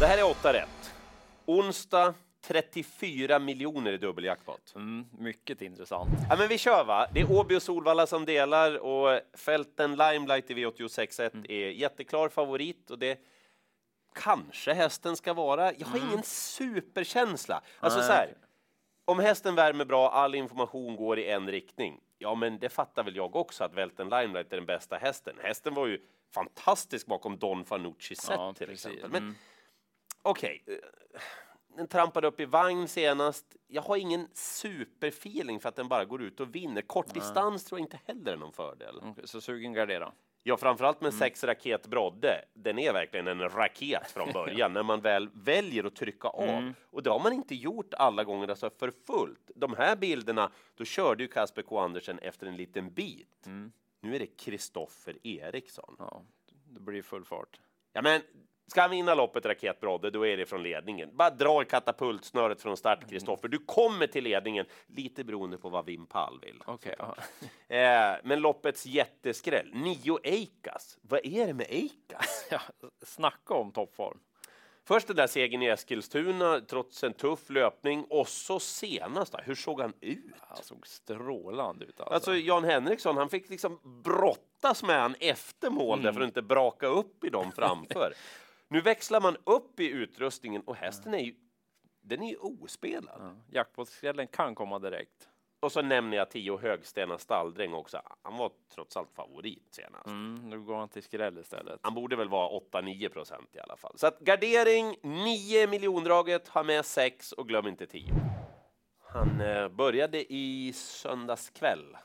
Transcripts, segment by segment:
Det här är åtta rätt. Onsdag 34 miljoner i dubbeljackpot. Mm, mycket intressant. Ja, men vi kör va? Det är Åby och Solvalla som delar och Fälten Limelight i V86.1 mm. är jätteklar favorit och det kanske hästen ska vara. Jag har mm. ingen superkänsla. Alltså så här, om hästen värmer bra, all information går i en riktning. Ja, men det fattar väl jag också att Välten Limelight är den bästa hästen. Hästen var ju fantastisk bakom Don Fanucci set ja, till precis. exempel. Men mm. Okej, okay. Eh, den trampade upp i vagn senast. Jag har ingen superfeeling för att den bara går ut och vinner. Kortdistans tror jag inte heller är någon fördel. Okay, så sugen gardera? Ja, framförallt med mm. sex raket Brodde. Den är verkligen en raket från början när man väl väljer att trycka av. Mm. Och det har man inte gjort alla gånger alltså för fullt. De här bilderna, då körde ju Kasper K Andersen efter en liten bit. Mm. Nu är det Kristoffer Eriksson. Ja, det blir full fart. Ja, men Ska han vinna loppet Raket Brodde, då är det från ledningen. Bara dra katapultsnöret från start, Kristoffer. Du kommer till ledningen, lite beroende på vad Wim Pall vill. Okay, eh, men loppets jätteskräll, Nio Eikas. Vad är det med Eikas? ja, snacka om toppform. Först den där segern i Eskilstuna, trots en tuff löpning. Och så senast, hur såg han ut? Han såg strålande ut. Alltså, alltså Jan Henriksson, han fick liksom brottas med han efter mål mm. för att inte braka upp i dem framför. Nu växlar man upp i utrustningen och hästen är ju, den är ju ospelad. Ja. Jackpottskrällen kan komma direkt. Och så nämner jag Tio Högstena stalldräng också. Han var trots allt favorit senast. Mm, nu går han till skräll istället. Han borde väl vara 8-9 procent i alla fall. Så att gardering 9 miljondraget, ha med 6 och glöm inte 10. Han eh, började i söndags kväll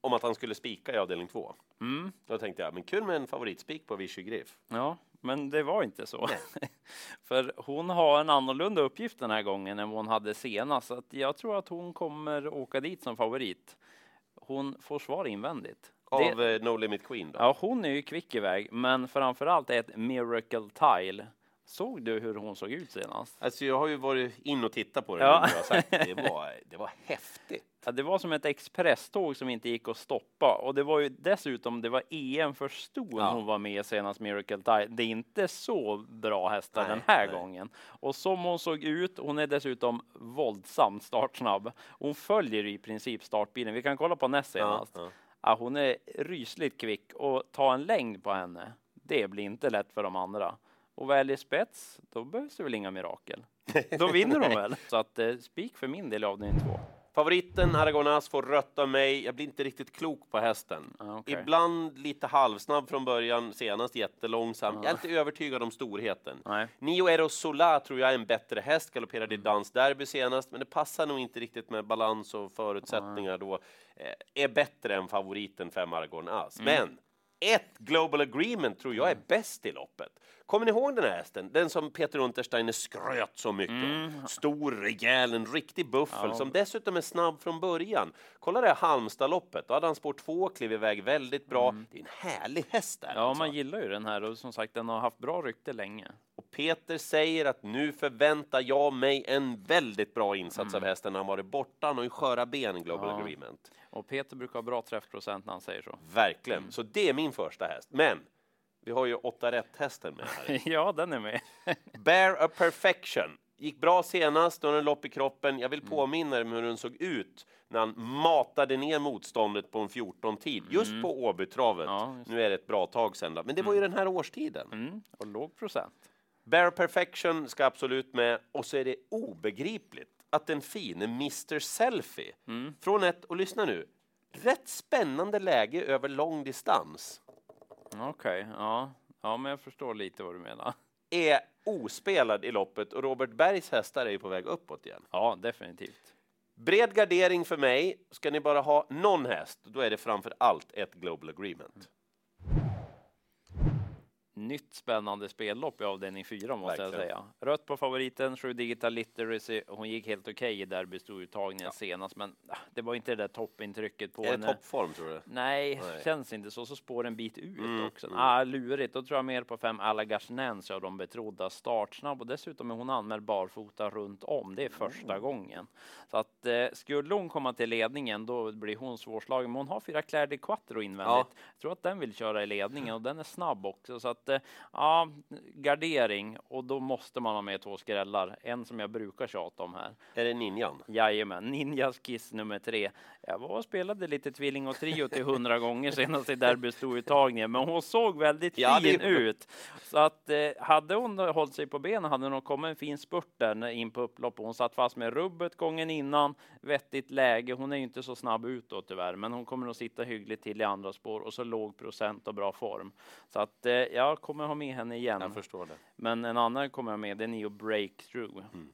om att han skulle spika i avdelning 2. Mm. Då tänkte jag, men kul med en favoritspik på Vichy Griff. Ja, men det var inte så. För hon har en annorlunda uppgift den här gången än vad hon hade senast. Så jag tror att hon kommer åka dit som favorit. Hon får svar invändigt. Av det, eh, No Limit Queen? Då? Ja, hon är ju kvick iväg, men framför allt ett Miracle Tile. Såg du hur hon såg ut senast? Alltså, jag har ju varit in och tittat på det. Ja. Det, var, det var häftigt. Ja, det var som ett expresståg som inte gick att stoppa och det var ju dessutom, det var EM för ston ja. hon var med senast Miracle Tide. Det är inte så bra hästar nej, den här nej. gången. Och som hon såg ut, hon är dessutom våldsamt startsnabb. Hon följer i princip startbilen. Vi kan kolla på näst senast. Ja, ja. hon är rysligt kvick och ta en längd på henne. Det blir inte lätt för de andra. Och väl i spets, då behövs det väl inga mirakel. Då vinner hon väl. Så att eh, spik för min del i avdelning två. Favoriten Aragonas får rött av mig. Jag blir inte riktigt klok på hästen. Ah, okay. Ibland lite halvsnabb från början, senast jättelångsam. Ah. Jag är inte övertygad om storheten. Nej. Nio Ero Sola tror jag är en bättre häst, galopperade i Dans Derby senast, men det passar nog inte riktigt med balans och förutsättningar ah. då. Eh, är bättre än favoriten fem Aragonas. Mm. Men ett Global Agreement tror jag är bäst i loppet. Kommer ni ihåg den här hästen? Den som Peter Untersteiner skröt så mycket mm. Stor, rejäl, en riktig buffel ja. som dessutom är snabb från början. Kolla det Halmstadloppet, då hade han spår två, klev iväg väldigt bra. Mm. Det är en härlig häst där. Ja, alltså. man gillar ju den här och som sagt, den har haft bra rykte länge. Peter säger att nu förväntar jag mig en väldigt bra insats mm. av hästen. Han varit borta, han har ju sköra ben, Global ja. Agreement. Och Peter brukar ha bra träffprocent när han säger så. Verkligen, mm. så det är min första häst. Men vi har ju åtta rätt hästen med här. ja, den är med. Bear a perfection. Gick bra senast, då den lopp i kroppen. Jag vill mm. påminna om hur den såg ut när han matade ner motståndet på en 14-tid, just mm. på Åbytravet. Ja, nu är det ett bra tag sedan, men det var ju mm. den här årstiden. Mm. Och låg procent. Bear Perfection ska absolut med, och så är det obegripligt att den fine Mr Selfie, mm. från ett, och lyssna nu, rätt spännande läge över lång distans. Okej, okay, ja. ja, men jag förstår lite vad du menar. Är ospelad i loppet och Robert Bergs hästar är ju på väg uppåt igen. Ja, definitivt. Bred gardering för mig. Ska ni bara ha någon häst, då är det framför allt ett Global Agreement nytt spännande spellopp i avdelning 4 måste Verkligen. jag säga. Rött på favoriten, 7 Digital Literacy. Hon gick helt okej okay i derbystouttagningen ja. senast, men ah, det var inte det där toppintrycket på är henne. Är det toppform tror du? Nej, Nej, känns inte så. Så spår en bit ut mm, också. Mm. Ah, lurigt. Då tror jag mer på fem Allagars Nancy av de betrodda startsnabb och dessutom är hon anmäld barfota runt om. Det är första mm. gången. Så att eh, skulle hon komma till ledningen, då blir hon svårslagen. Men hon har fyra Claire de Quattro invändigt. Ja. Jag tror att den vill köra i ledningen och den är snabb också så att eh, ja, gardering och då måste man ha med två skrällar. En som jag brukar tjata om här. Är det Ninjan? Jajamän, Ninjas Kiss nummer tre. Jag var och spelade lite tvilling och trio till hundra gånger senast i derbystouttagningen, men hon såg väldigt Ja, fin det- ut. Så att eh, hade hon hållit sig på benen hade hon kommit en fin spurt där in på upplopp. Hon satt fast med rubbet gången innan, vettigt läge. Hon är ju inte så snabb utåt tyvärr, men hon kommer nog sitta hyggligt till i andra spår och så låg procent och bra form. Så att eh, jag kommer ha med henne igen. Jag förstår det. Men en annan kommer jag med, det är Neo Breakthrough. Mm.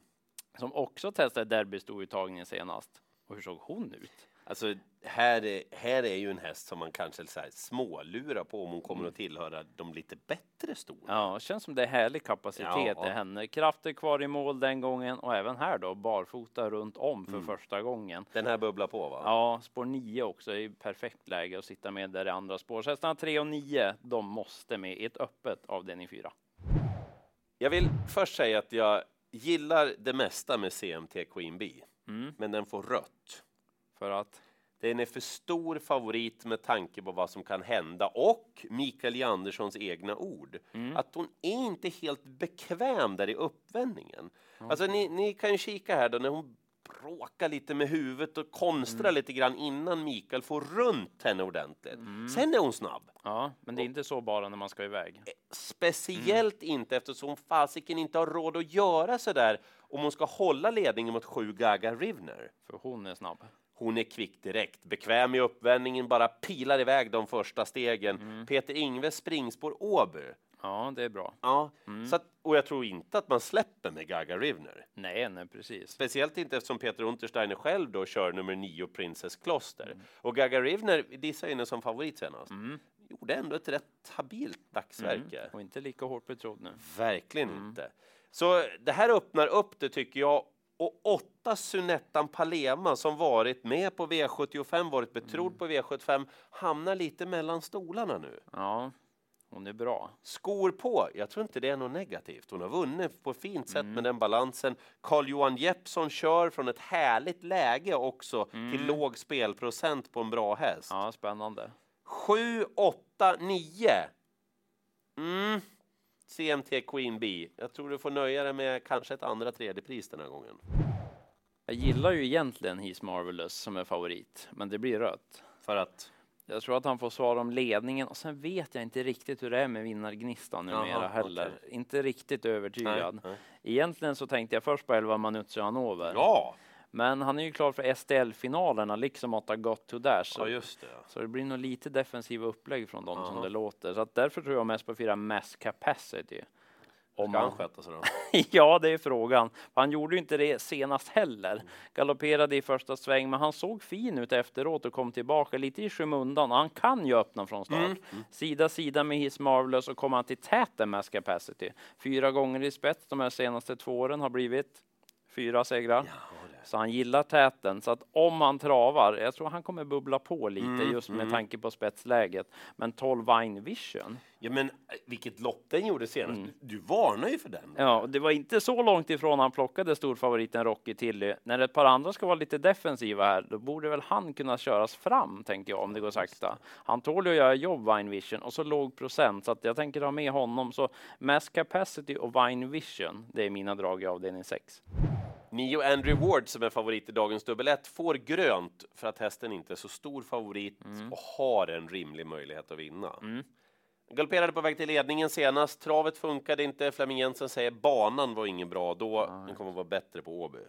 Som också testade derbystouttagningen senast. Och hur såg hon ut? Alltså, här är, här är ju en häst som man kanske så här smålurar på om hon kommer att tillhöra de lite bättre stora. Ja, känns som det är härlig kapacitet Ja. i henne. Krafter kvar i mål den gången och även här då barfota runt om Mm. för första gången. Den här bubblar på va? Ja, spår 9 också är perfekt läge att sitta med där i andra spår. Så hästarna 3 och 9, de måste med i ett öppet avdelning 4. Jag vill först säga att jag gillar det mesta med CMT Queen Bee, Mm. men den får rött. För att Den är för stor favorit med tanke på vad som kan hända och Mikael J. Anderssons egna ord. Mm. Att hon är inte helt bekväm där i uppvändningen. Alltså ni, ni kan ju kika här då när hon bråkar lite med huvudet och konstrar Mm. lite grann innan Mikael får runt henne ordentligt. Sen är hon snabb. ja, men det är inte så bara när man ska iväg. Speciellt inte eftersom fasiken inte har råd att göra så där om hon ska hålla ledningen mot sju Gaga Rivner. För hon är snabb. Hon är kvick direkt, bekväm i uppvändningen, bara pilar iväg de första stegen. Peter Ingves springspår Åby. Ja, det är bra. Ja, så att, och jag tror inte att man släpper med Gaga Rivner. Nej, nej, precis. Speciellt inte eftersom Peter Untersteiner själv då kör nummer nio Princess Kloster. Och Gaga Rivner, dissar henne som favorit senast, gjorde ändå ett rätt habilt dagsverke. Och inte lika hårt betrodd nu. Verkligen inte. Så det här öppnar upp det tycker jag. Och åtta Sunettan Palema som varit med på V75, varit betrodd på V75, hamnar lite mellan stolarna nu. Ja, hon är bra. Skor på, jag tror inte det är något negativt. Hon har vunnit på fint sätt med den balansen. Carl-Johan Jeppsson kör från ett härligt läge också till låg spelprocent på en bra häst. Ja, spännande. 7, 8, 9. Mm. CMT Queen Bee. Jag tror du får nöja dig med kanske ett andra tredje pris den här gången. Jag gillar ju egentligen He's Marvelous som är favorit, men det blir rött. För att Jag tror att han får svar om ledningen och sen vet jag inte riktigt hur det är med vinnargnistan numera Jaha, heller. Inte riktigt övertygad. Nej, nej. Egentligen så tänkte jag först på 11 Manuzio Hanover, Ja, men han är ju klar för STL-finalerna liksom åtta Got to Dash. ja Så, just det. så det blir nog lite defensiva upplägg från dem som Jaha. det låter. Så att därför tror jag mest på fyra Mass Capacity. Om Ska han sköta sig då? ja, det är frågan. Han gjorde ju inte det senast heller. Galopperade i första sväng, men han såg fin ut efteråt och kom tillbaka lite i skymundan. Han kan ju öppna från start. Sida sida med His Marvelous och kommer han till täten med Capacity. Fyra gånger i spets de här senaste två åren har blivit fyra segrar. Så han gillar täten. Så att om han travar, jag tror han kommer bubbla på lite just med tanke på spetsläget. Men 12 Vine Vision. Ja, men äh, vilket lopp den gjorde senast. Du varnar ju för den. Ja, det var inte så långt ifrån han plockade storfavoriten Rocky Tilly. När ett par andra ska vara lite defensiva här, då borde väl han kunna köras fram, tänker jag, om det går sakta. Han tål ju att göra jobb, Vine Vision, och så låg procent, så att jag tänker ha med honom. Så Mass Capacity och Vine Vision, det är mina drag i avdelning 6. Nio Andrew Ward som är favorit i dagens dubbel 1 får grönt för att hästen inte är så stor favorit och har en rimlig möjlighet att vinna. Galopperade på väg till ledningen senast. Travet funkade inte. Flemming Jensen säger banan var ingen bra då. Den kommer att vara bättre på Åby.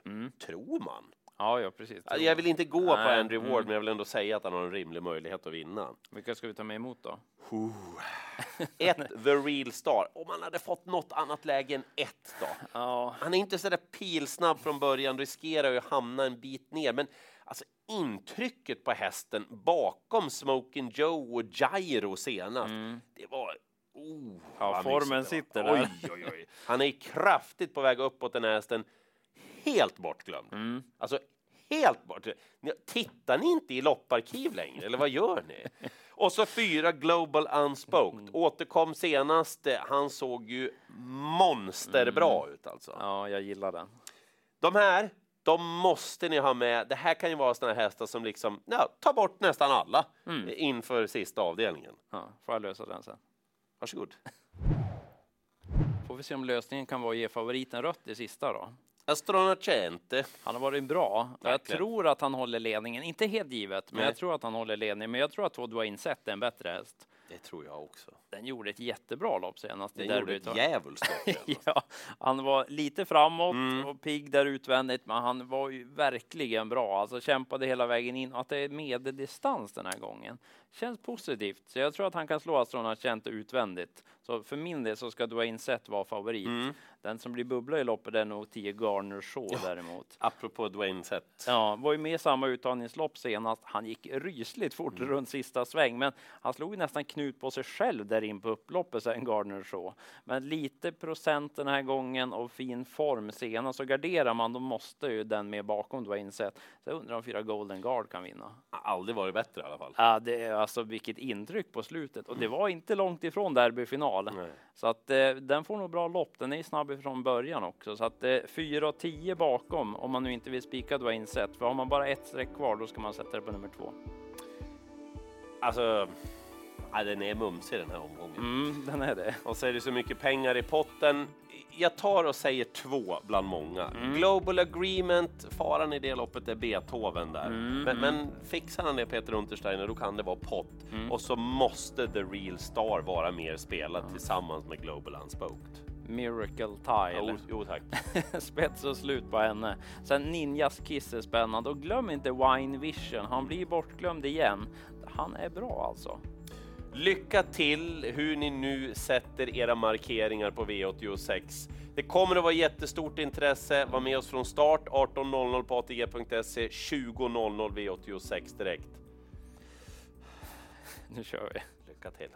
Tror man. Ja, ja, precis. Jag vill inte gå på Nej, Andrew Ward, men jag vill ändå säga att han har en rimlig möjlighet att vinna. Vilka ska vi ta med emot då? Ett, The Real Star. Om han hade fått något annat läge än ett då. Ja, Han är inte så där pilsnabb från början, riskerar ju att hamna en bit ner. Men alltså intrycket på hästen bakom Smoking Joe och Gyro senast, det var... Oh, Ja, vad formen mysigt det sitter där. Oj, oj, oj. Han är kraftigt på väg uppåt den här hästen. Helt bortglömd. Mm. Alltså helt bort. Tittar ni inte i lopparkiv längre, eller vad gör ni? Och så fyra Global Unspoked. Mm. Återkom senast. eh, Han såg ju monsterbra ut alltså. ja, jag gillar den. De här, de måste ni ha med. Det här kan ju vara såna här hästar som liksom, ja, tar bort nästan alla Mm. inför sista avdelningen. Ja, får jag lösa den sen. Varsågod. Får vi se om lösningen kan vara att ge favoriten rött i sista då. Astronacente. Han har varit bra. Jag Verkligen. tror att han håller ledningen. Inte helt givet, men Nej. jag tror att han håller ledningen. Men jag tror att Dwayne Sett är en bättre häst. Det tror jag också. Den gjorde ett jättebra lopp senast. Den gjorde ett djävulskt. Ja, han var lite framåt Mm. och pigg där utvändigt, men han var ju verkligen bra. Alltså kämpade hela vägen in. Att det är medeldistans den här gången känns positivt. Så jag tror att han kan slå Astronacente utvändigt. Så för min del så ska Dwayne Sett vara favorit. Mm. Den som blir bubbla i loppet är nog 10 Garner Shaw däremot. Apropå Dwayne Sett. Ja, var ju med i samma uttagningslopp senast. Han gick rysligt fort Mm. runt sista sväng, men han slog ju nästan knut på sig själv där in på upploppet sen Gardner Shaw. Men lite procent den här gången och fin form senast, så garderar man, då måste ju den med bakom Dwayne Sett. Så jag undrar om fyra Golden Guard kan vinna. Aldrig varit bättre i alla fall. Ja, det är alltså vilket intryck på slutet och det var inte långt ifrån derbyfinal. Nej. Så att eh, den får nog bra lopp. Den är snabb ifrån början också så att eh, 4 och 10 bakom om man nu inte vill spika Dwayne Sett. För har man bara ett streck kvar då ska man sätta det på nummer två. Alltså, ja, den är mumsig den här omgången. Mm, den är det. Och så är det så mycket pengar i potten. Jag tar och säger två bland många. Mm. Global Agreement, faran i det loppet är Beethoven där. Mm, men, men fixar han det Peter Untersteiner, då kan det vara pott. Mm. Och så måste The Real Star vara mer spelad tillsammans med Global Unspoked. Miracle Tile. jo tack. Spets och slut på henne. Sen Ninjas Kiss är spännande och glöm inte Wine Vision. Han blir bortglömd igen. Han är bra alltså. Lycka till hur ni nu sätter era markeringar på V86. Det kommer att vara jättestort intresse. Var med oss från start 18.00 på ATG.se, 20.00 V86 direkt. Nu kör vi. Lycka till!